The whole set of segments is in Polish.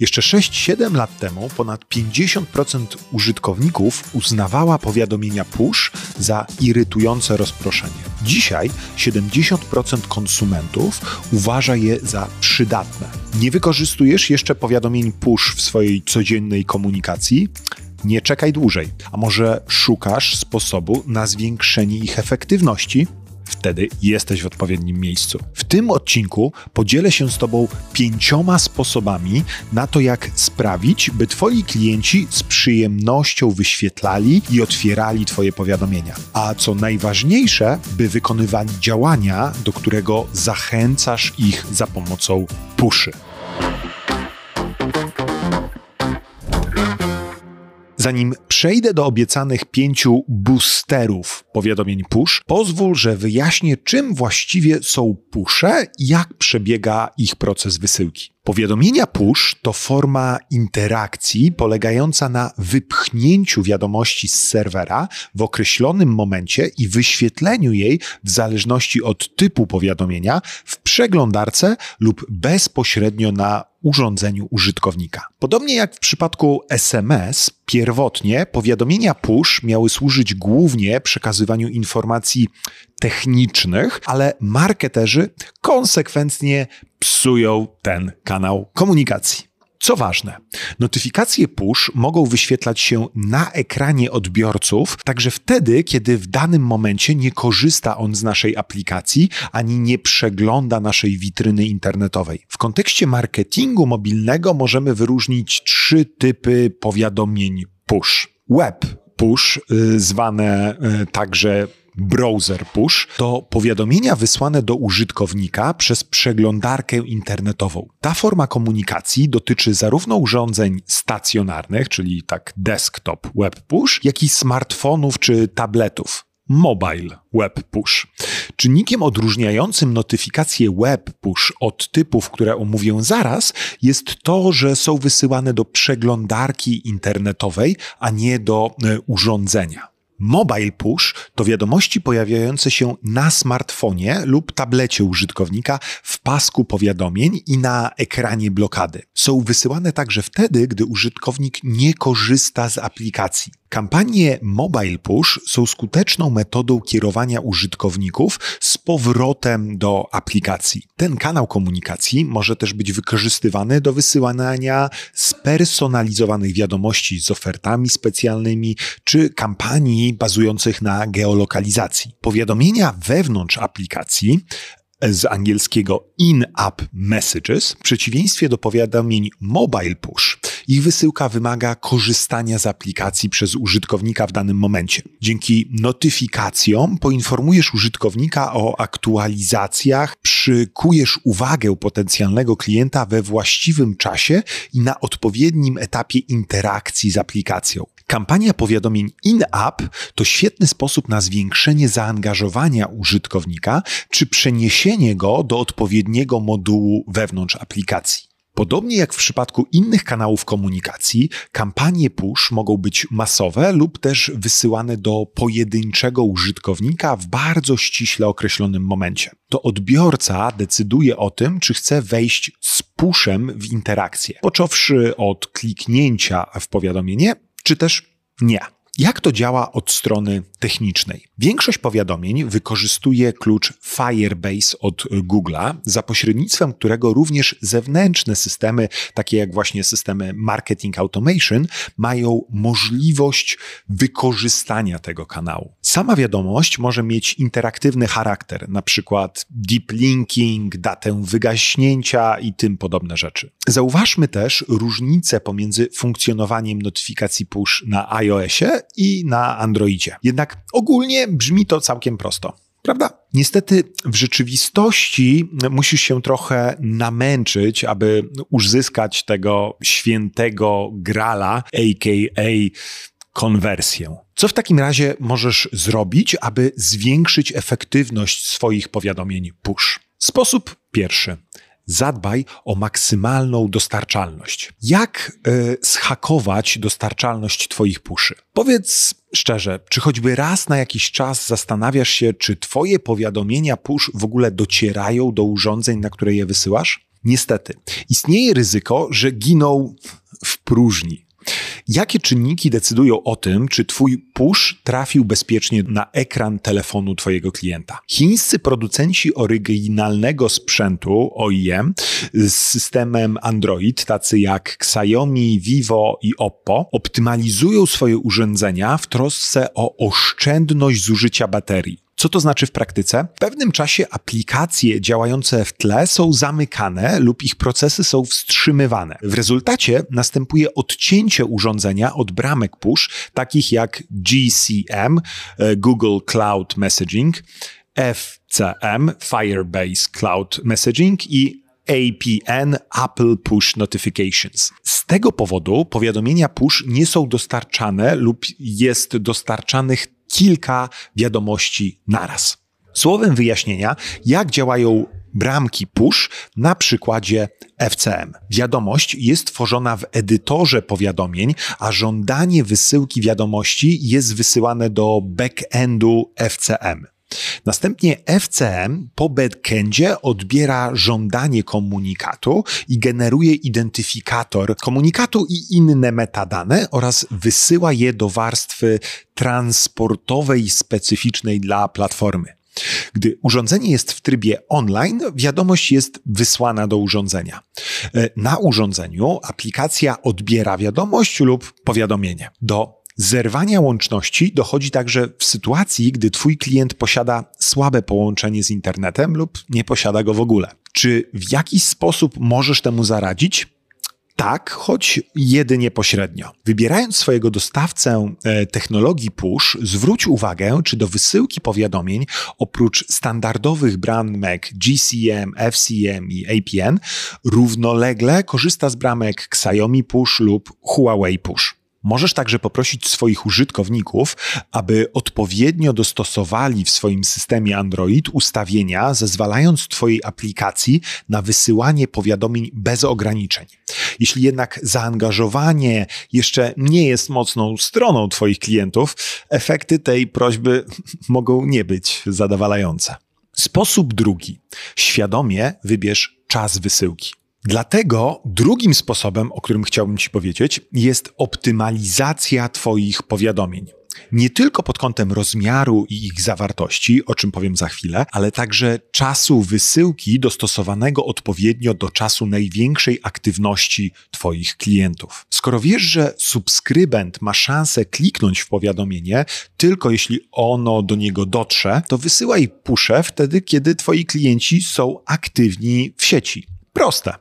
Jeszcze 6-7 lat temu ponad 50% użytkowników uznawała powiadomienia push za irytujące rozproszenie. Dzisiaj 70% konsumentów uważa je za przydatne. Nie wykorzystujesz jeszcze powiadomień push w swojej codziennej komunikacji? Nie czekaj dłużej. A może szukasz sposobu na zwiększenie ich efektywności? Wtedy jesteś w odpowiednim miejscu. W tym odcinku podzielę się z Tobą pięcioma sposobami na to, jak sprawić, by Twoi klienci z przyjemnością wyświetlali i otwierali Twoje powiadomienia. A co najważniejsze, by wykonywali działania, do którego zachęcasz ich za pomocą puszy. Zanim przejdę do obiecanych pięciu boosterów powiadomień push, pozwól, że wyjaśnię, czym właściwie są pusze i jak przebiega ich proces wysyłki. Powiadomienia push to forma interakcji polegająca na wypchnięciu wiadomości z serwera w określonym momencie i wyświetleniu jej w zależności od typu powiadomienia w przeglądarce lub bezpośrednio na urządzeniu użytkownika. Podobnie jak w przypadku SMS, pierwotnie powiadomienia push miały służyć głównie przekazywaniu informacji technicznych, ale marketerzy konsekwentnie psują ten kanał komunikacji. Co ważne, notyfikacje push mogą wyświetlać się na ekranie odbiorców także wtedy, kiedy w danym momencie nie korzysta on z naszej aplikacji ani nie przegląda naszej witryny internetowej. W kontekście marketingu mobilnego możemy wyróżnić trzy typy powiadomień push. Web push, y, zwane y, także browser push to powiadomienia wysłane do użytkownika przez przeglądarkę internetową. Ta forma komunikacji dotyczy zarówno urządzeń stacjonarnych, czyli tak desktop web push, jak i smartfonów czy tabletów. Mobile Web Push. Czynnikiem odróżniającym notyfikacje Web Push od typów, które omówię zaraz, jest to, że są wysyłane do przeglądarki internetowej, a nie do e, urządzenia. Mobile push to wiadomości pojawiające się na smartfonie lub tablecie użytkownika w pasku powiadomień i na ekranie blokady. Są wysyłane także wtedy, gdy użytkownik nie korzysta z aplikacji. Kampanie Mobile Push są skuteczną metodą kierowania użytkowników z powrotem do aplikacji. Ten kanał komunikacji może też być wykorzystywany do wysyłania spersonalizowanych wiadomości z ofertami specjalnymi czy kampanii bazujących na geolokalizacji. Powiadomienia wewnątrz aplikacji z angielskiego in-app messages, w przeciwieństwie do powiadomień mobile push, ich wysyłka wymaga korzystania z aplikacji przez użytkownika w danym momencie. Dzięki notyfikacjom poinformujesz użytkownika o aktualizacjach, przykujesz uwagę potencjalnego klienta we właściwym czasie i na odpowiednim etapie interakcji z aplikacją. Kampania powiadomień in-app to świetny sposób na zwiększenie zaangażowania użytkownika czy przeniesienie go do odpowiedniego modułu wewnątrz aplikacji. Podobnie jak w przypadku innych kanałów komunikacji, kampanie push mogą być masowe lub też wysyłane do pojedynczego użytkownika w bardzo ściśle określonym momencie. To odbiorca decyduje o tym, czy chce wejść z pushem w interakcję, począwszy od kliknięcia w powiadomienie, czy też nie. Jak to działa od strony technicznej? Większość powiadomień wykorzystuje klucz Firebase od Google'a, za pośrednictwem którego również zewnętrzne systemy, takie jak właśnie systemy Marketing Automation, mają możliwość wykorzystania tego kanału. Sama wiadomość może mieć interaktywny charakter, na przykład deep linking, datę wygaśnięcia i tym podobne rzeczy. Zauważmy też różnicę pomiędzy funkcjonowaniem notyfikacji push na iOSie i na Androidzie. Jednak ogólnie brzmi to całkiem prosto. Prawda? Niestety w rzeczywistości musisz się trochę namęczyć, aby uzyskać tego świętego grala, aka konwersję. Co w takim razie możesz zrobić, aby zwiększyć efektywność swoich powiadomień push? Sposób pierwszy zadbaj o maksymalną dostarczalność. Jak y, schakować dostarczalność Twoich puszy? Powiedz szczerze, czy choćby raz na jakiś czas zastanawiasz się, czy Twoje powiadomienia push w ogóle docierają do urządzeń, na które je wysyłasz? Niestety, istnieje ryzyko, że giną w próżni. Jakie czynniki decydują o tym, czy Twój push trafił bezpiecznie na ekran telefonu Twojego klienta? Chińscy producenci oryginalnego sprzętu OEM z systemem Android, tacy jak Xiaomi, Vivo i Oppo, optymalizują swoje urządzenia w trosce o oszczędność zużycia baterii. Co to znaczy w praktyce? W pewnym czasie aplikacje działające w tle są zamykane lub ich procesy są wstrzymywane. W rezultacie następuje odcięcie urządzenia od bramek push, takich jak GCM, e, Google Cloud Messaging, FCM, Firebase Cloud Messaging i APN Apple Push Notifications. Z tego powodu powiadomienia push nie są dostarczane lub jest dostarczanych kilka wiadomości naraz. Słowem wyjaśnienia, jak działają bramki push na przykładzie FCM. Wiadomość jest tworzona w edytorze powiadomień, a żądanie wysyłki wiadomości jest wysyłane do backendu FCM. Następnie FCM po backendzie odbiera żądanie komunikatu i generuje identyfikator komunikatu i inne metadane oraz wysyła je do warstwy transportowej specyficznej dla platformy. Gdy urządzenie jest w trybie online, wiadomość jest wysłana do urządzenia. Na urządzeniu aplikacja odbiera wiadomość lub powiadomienie. Do Zerwania łączności dochodzi także w sytuacji, gdy Twój klient posiada słabe połączenie z internetem lub nie posiada go w ogóle. Czy w jakiś sposób możesz temu zaradzić? Tak, choć jedynie pośrednio. Wybierając swojego dostawcę e, technologii push, zwróć uwagę, czy do wysyłki powiadomień oprócz standardowych bramek GCM, FCM i APN równolegle korzysta z bramek Xiaomi push lub Huawei push. Możesz także poprosić swoich użytkowników, aby odpowiednio dostosowali w swoim systemie Android ustawienia, zezwalając Twojej aplikacji na wysyłanie powiadomień bez ograniczeń. Jeśli jednak zaangażowanie jeszcze nie jest mocną stroną Twoich klientów, efekty tej prośby mogą nie być zadowalające. Sposób drugi. Świadomie wybierz czas wysyłki. Dlatego drugim sposobem, o którym chciałbym Ci powiedzieć, jest optymalizacja Twoich powiadomień. Nie tylko pod kątem rozmiaru i ich zawartości, o czym powiem za chwilę, ale także czasu wysyłki dostosowanego odpowiednio do czasu największej aktywności Twoich klientów. Skoro wiesz, że subskrybent ma szansę kliknąć w powiadomienie tylko jeśli ono do niego dotrze, to wysyłaj pusze wtedy, kiedy Twoi klienci są aktywni w sieci. Proste.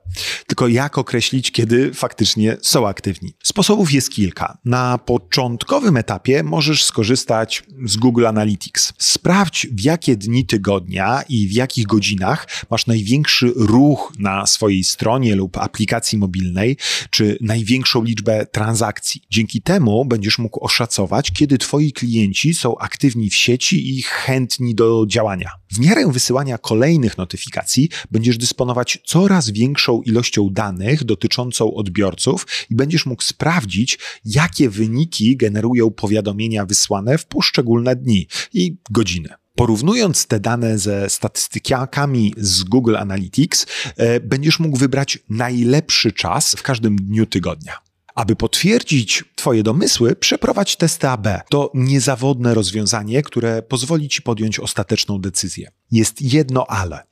Tylko jak określić, kiedy faktycznie są aktywni? Sposobów jest kilka. Na początkowym etapie możesz skorzystać z Google Analytics. Sprawdź, w jakie dni tygodnia i w jakich godzinach masz największy ruch na swojej stronie lub aplikacji mobilnej, czy największą liczbę transakcji. Dzięki temu będziesz mógł oszacować, kiedy Twoi klienci są aktywni w sieci i chętni do działania. W miarę wysyłania kolejnych notyfikacji będziesz dysponować coraz większą ilością danych dotyczącą odbiorców i będziesz mógł sprawdzić, jakie wyniki generują powiadomienia wysłane w poszczególne dni i godziny. Porównując te dane ze statystykami z Google Analytics, e, będziesz mógł wybrać najlepszy czas w każdym dniu tygodnia. Aby potwierdzić Twoje domysły, przeprowadź testy AB. To niezawodne rozwiązanie, które pozwoli Ci podjąć ostateczną decyzję. Jest jedno ale.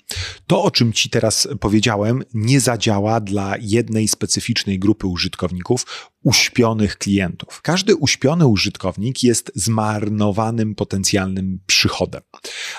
To, o czym Ci teraz powiedziałem, nie zadziała dla jednej specyficznej grupy użytkowników, uśpionych klientów. Każdy uśpiony użytkownik jest zmarnowanym potencjalnym przychodem.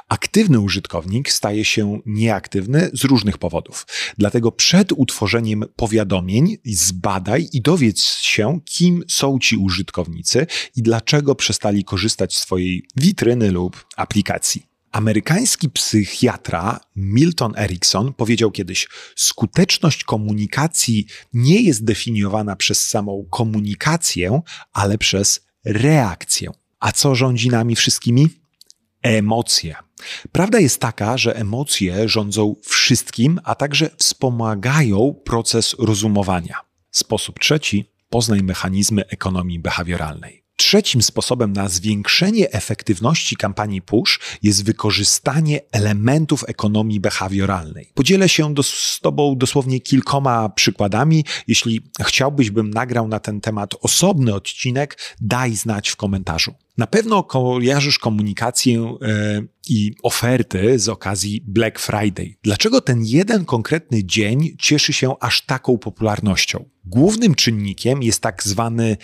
Aktywny użytkownik staje się nieaktywny z różnych powodów. Dlatego przed utworzeniem powiadomień zbadaj i dowiedz się, kim są ci użytkownicy i dlaczego przestali korzystać z swojej witryny lub aplikacji. Amerykański psychiatra Milton Erickson powiedział kiedyś: Skuteczność komunikacji nie jest definiowana przez samą komunikację, ale przez reakcję. A co rządzi nami wszystkimi? Emocje. Prawda jest taka, że emocje rządzą wszystkim, a także wspomagają proces rozumowania. Sposób trzeci poznaj mechanizmy ekonomii behawioralnej. Trzecim sposobem na zwiększenie efektywności kampanii push jest wykorzystanie elementów ekonomii behawioralnej. Podzielę się do, z Tobą dosłownie kilkoma przykładami. Jeśli chciałbyś, bym nagrał na ten temat osobny odcinek, daj znać w komentarzu. Na pewno kojarzysz komunikację e, i oferty z okazji Black Friday. Dlaczego ten jeden konkretny dzień cieszy się aż taką popularnością? Głównym czynnikiem jest tak zwany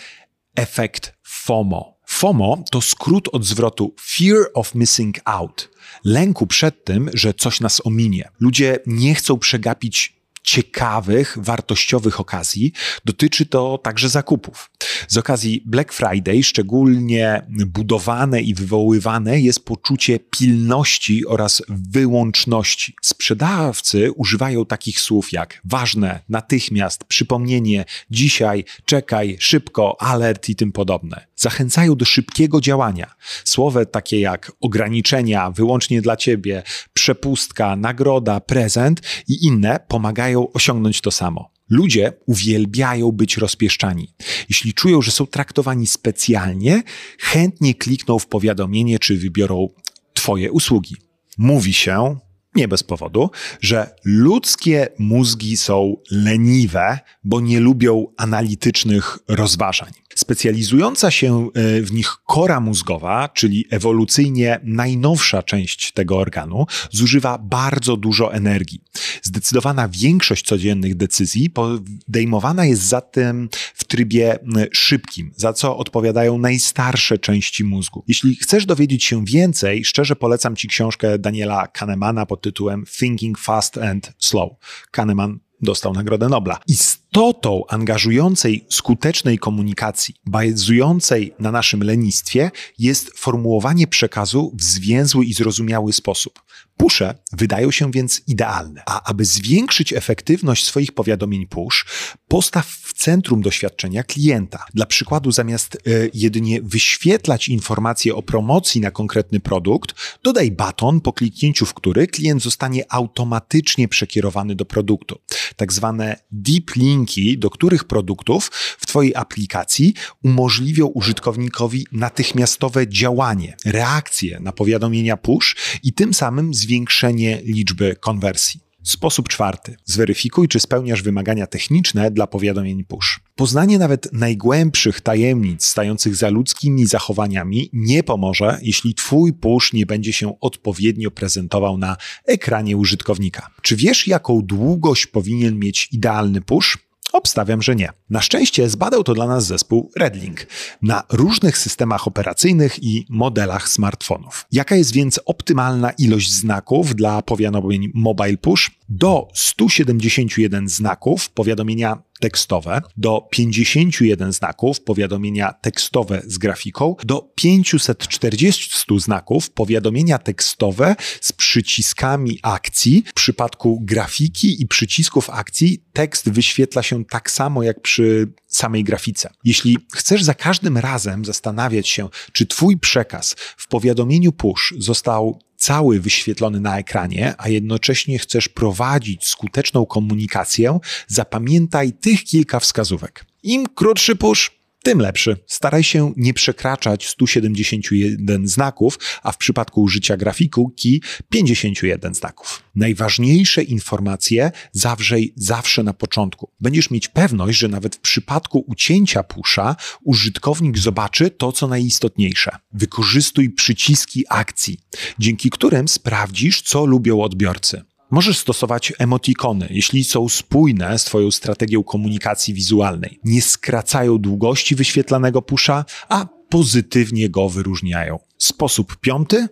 efekt FOMO. FOMO to skrót od zwrotu Fear of Missing Out. Lęku przed tym, że coś nas ominie. Ludzie nie chcą przegapić ciekawych, wartościowych okazji. Dotyczy to także zakupów. Z okazji Black Friday szczególnie budowane i wywoływane jest poczucie pilności oraz wyłączności. Sprzedawcy używają takich słów jak ważne, natychmiast, przypomnienie, dzisiaj, czekaj, szybko, alert i tym podobne. Zachęcają do szybkiego działania. Słowa takie jak ograniczenia, wyłącznie dla ciebie, przepustka, nagroda, prezent i inne pomagają osiągnąć to samo. Ludzie uwielbiają być rozpieszczani. Jeśli czują, że są traktowani specjalnie, chętnie klikną w powiadomienie czy wybiorą Twoje usługi. Mówi się, nie bez powodu, że ludzkie mózgi są leniwe, bo nie lubią analitycznych rozważań. Specjalizująca się e, w nich kora mózgowa, czyli ewolucyjnie najnowsza część tego organu, zużywa bardzo dużo energii. Zdecydowana większość codziennych decyzji podejmowana jest zatem w trybie szybkim, za co odpowiadają najstarsze części mózgu. Jeśli chcesz dowiedzieć się więcej, szczerze polecam Ci książkę Daniela Kahnemana pod tytułem Thinking Fast and Slow. Kahneman dostał Nagrodę Nobla. Istotą angażującej, skutecznej komunikacji, bazującej na naszym lenistwie, jest formułowanie przekazu w zwięzły i zrozumiały sposób. Pusze wydają się więc idealne, a aby zwiększyć efektywność swoich powiadomień push, postaw w centrum doświadczenia klienta. Dla przykładu, zamiast y, jedynie wyświetlać informacje o promocji na konkretny produkt, dodaj baton, po kliknięciu w który klient zostanie automatycznie przekierowany do produktu. Tak zwane deep linki, do których produktów w Twojej aplikacji umożliwią użytkownikowi natychmiastowe działanie, reakcję na powiadomienia push i tym samym zwiększenie zwiększenie liczby konwersji. Sposób czwarty. Zweryfikuj, czy spełniasz wymagania techniczne dla powiadomień push. Poznanie nawet najgłębszych tajemnic stających za ludzkimi zachowaniami nie pomoże, jeśli Twój push nie będzie się odpowiednio prezentował na ekranie użytkownika. Czy wiesz, jaką długość powinien mieć idealny push? Obstawiam, że nie. Na szczęście zbadał to dla nas zespół Redlink na różnych systemach operacyjnych i modelach smartfonów. Jaka jest więc optymalna ilość znaków dla powiadomień Mobile Push? Do 171 znaków powiadomienia tekstowe, do 51 znaków powiadomienia tekstowe z grafiką, do 540 znaków powiadomienia tekstowe z przyciskami akcji. W przypadku grafiki i przycisków akcji tekst wyświetla się tak samo jak przy samej grafice. Jeśli chcesz za każdym razem zastanawiać się, czy Twój przekaz w powiadomieniu push został cały wyświetlony na ekranie, a jednocześnie chcesz prowadzić skuteczną komunikację, zapamiętaj tych kilka wskazówek. Im krótszy push, tym lepszy. Staraj się nie przekraczać 171 znaków, a w przypadku użycia grafiki 51 znaków. Najważniejsze informacje zawrzej zawsze na początku. Będziesz mieć pewność, że nawet w przypadku ucięcia pusza użytkownik zobaczy to, co najistotniejsze. Wykorzystuj przyciski akcji, dzięki którym sprawdzisz, co lubią odbiorcy. Możesz stosować emotikony, jeśli są spójne z Twoją strategią komunikacji wizualnej. Nie skracają długości wyświetlanego pusza, a pozytywnie go wyróżniają. Sposób piąty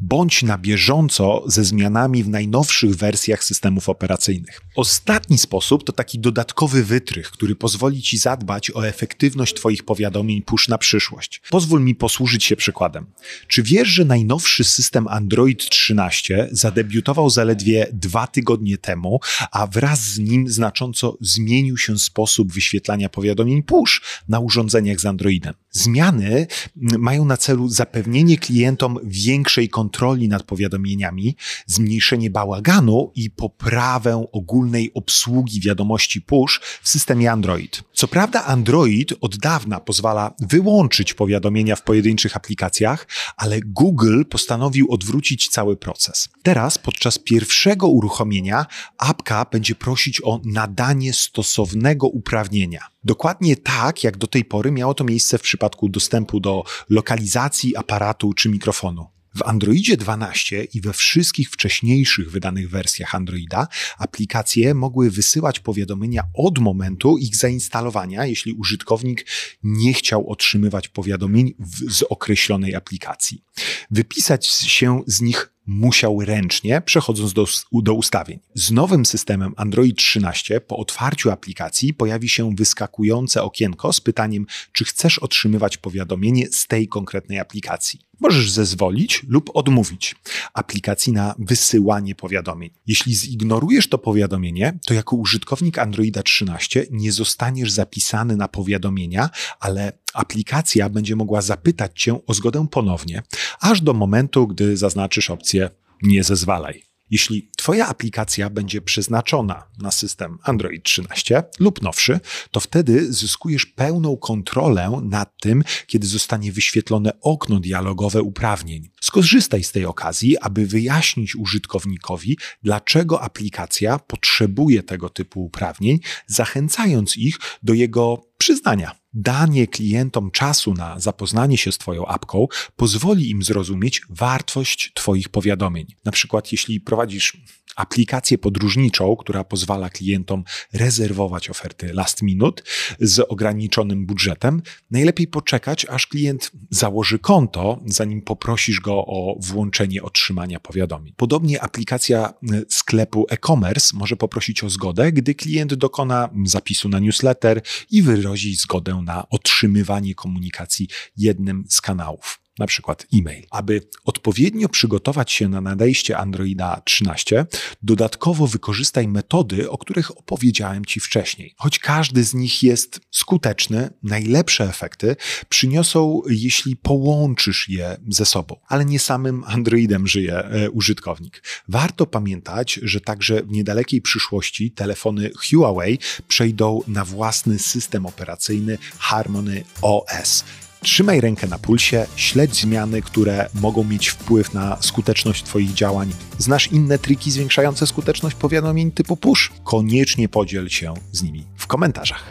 bądź na bieżąco ze zmianami w najnowszych wersjach systemów operacyjnych. Ostatni sposób to taki dodatkowy wytrych, który pozwoli Ci zadbać o efektywność Twoich powiadomień push na przyszłość. Pozwól mi posłużyć się przykładem. Czy wiesz, że najnowszy system Android 13 zadebiutował zaledwie dwa tygodnie temu, a wraz z nim znacząco zmienił się sposób wyświetlania powiadomień push na urządzeniach z Androidem? Zmiany mają na celu zapewnienie klientom większej kontroli nad powiadomieniami, zmniejszenie bałaganu i poprawę ogólnej obsługi wiadomości push w systemie Android. Co prawda, Android od dawna pozwala wyłączyć powiadomienia w pojedynczych aplikacjach, ale Google postanowił odwrócić cały proces. Teraz, podczas pierwszego uruchomienia, apka będzie prosić o nadanie stosownego uprawnienia. Dokładnie tak, jak do tej pory miało to miejsce w przypadku dostępu do lokalizacji aparatu czy mikrofonu. W Androidzie 12 i we wszystkich wcześniejszych wydanych wersjach Androida aplikacje mogły wysyłać powiadomienia od momentu ich zainstalowania, jeśli użytkownik nie chciał otrzymywać powiadomień w, z określonej aplikacji. Wypisać się z nich musiał ręcznie, przechodząc do, do ustawień. Z nowym systemem Android 13 po otwarciu aplikacji pojawi się wyskakujące okienko z pytaniem, czy chcesz otrzymywać powiadomienie z tej konkretnej aplikacji. Możesz zezwolić lub odmówić aplikacji na wysyłanie powiadomień. Jeśli zignorujesz to powiadomienie, to jako użytkownik Androida 13 nie zostaniesz zapisany na powiadomienia, ale aplikacja będzie mogła zapytać cię o zgodę ponownie, aż do momentu, gdy zaznaczysz opcję nie zezwalaj. Jeśli Twoja aplikacja będzie przeznaczona na system Android 13 lub nowszy, to wtedy zyskujesz pełną kontrolę nad tym, kiedy zostanie wyświetlone okno dialogowe uprawnień. Skorzystaj z tej okazji, aby wyjaśnić użytkownikowi, dlaczego aplikacja potrzebuje tego typu uprawnień, zachęcając ich do jego przyznania. Danie klientom czasu na zapoznanie się z Twoją apką pozwoli im zrozumieć wartość Twoich powiadomień. Na przykład, jeśli prowadzisz aplikację podróżniczą, która pozwala klientom rezerwować oferty last minute z ograniczonym budżetem, najlepiej poczekać, aż klient założy konto, zanim poprosisz go o włączenie otrzymania powiadomień. Podobnie aplikacja sklepu e-commerce może poprosić o zgodę, gdy klient dokona zapisu na newsletter i wyrazi zgodę na otrzymywanie komunikacji jednym z kanałów na przykład e-mail. Aby odpowiednio przygotować się na nadejście Androida 13, dodatkowo wykorzystaj metody, o których opowiedziałem Ci wcześniej. Choć każdy z nich jest skuteczny, najlepsze efekty przyniosą, jeśli połączysz je ze sobą. Ale nie samym Androidem żyje e, użytkownik. Warto pamiętać, że także w niedalekiej przyszłości telefony Huawei przejdą na własny system operacyjny Harmony OS. Trzymaj rękę na pulsie, śledź zmiany, które mogą mieć wpływ na skuteczność Twoich działań. Znasz inne triki zwiększające skuteczność powiadomień typu push? Koniecznie podziel się z nimi w komentarzach.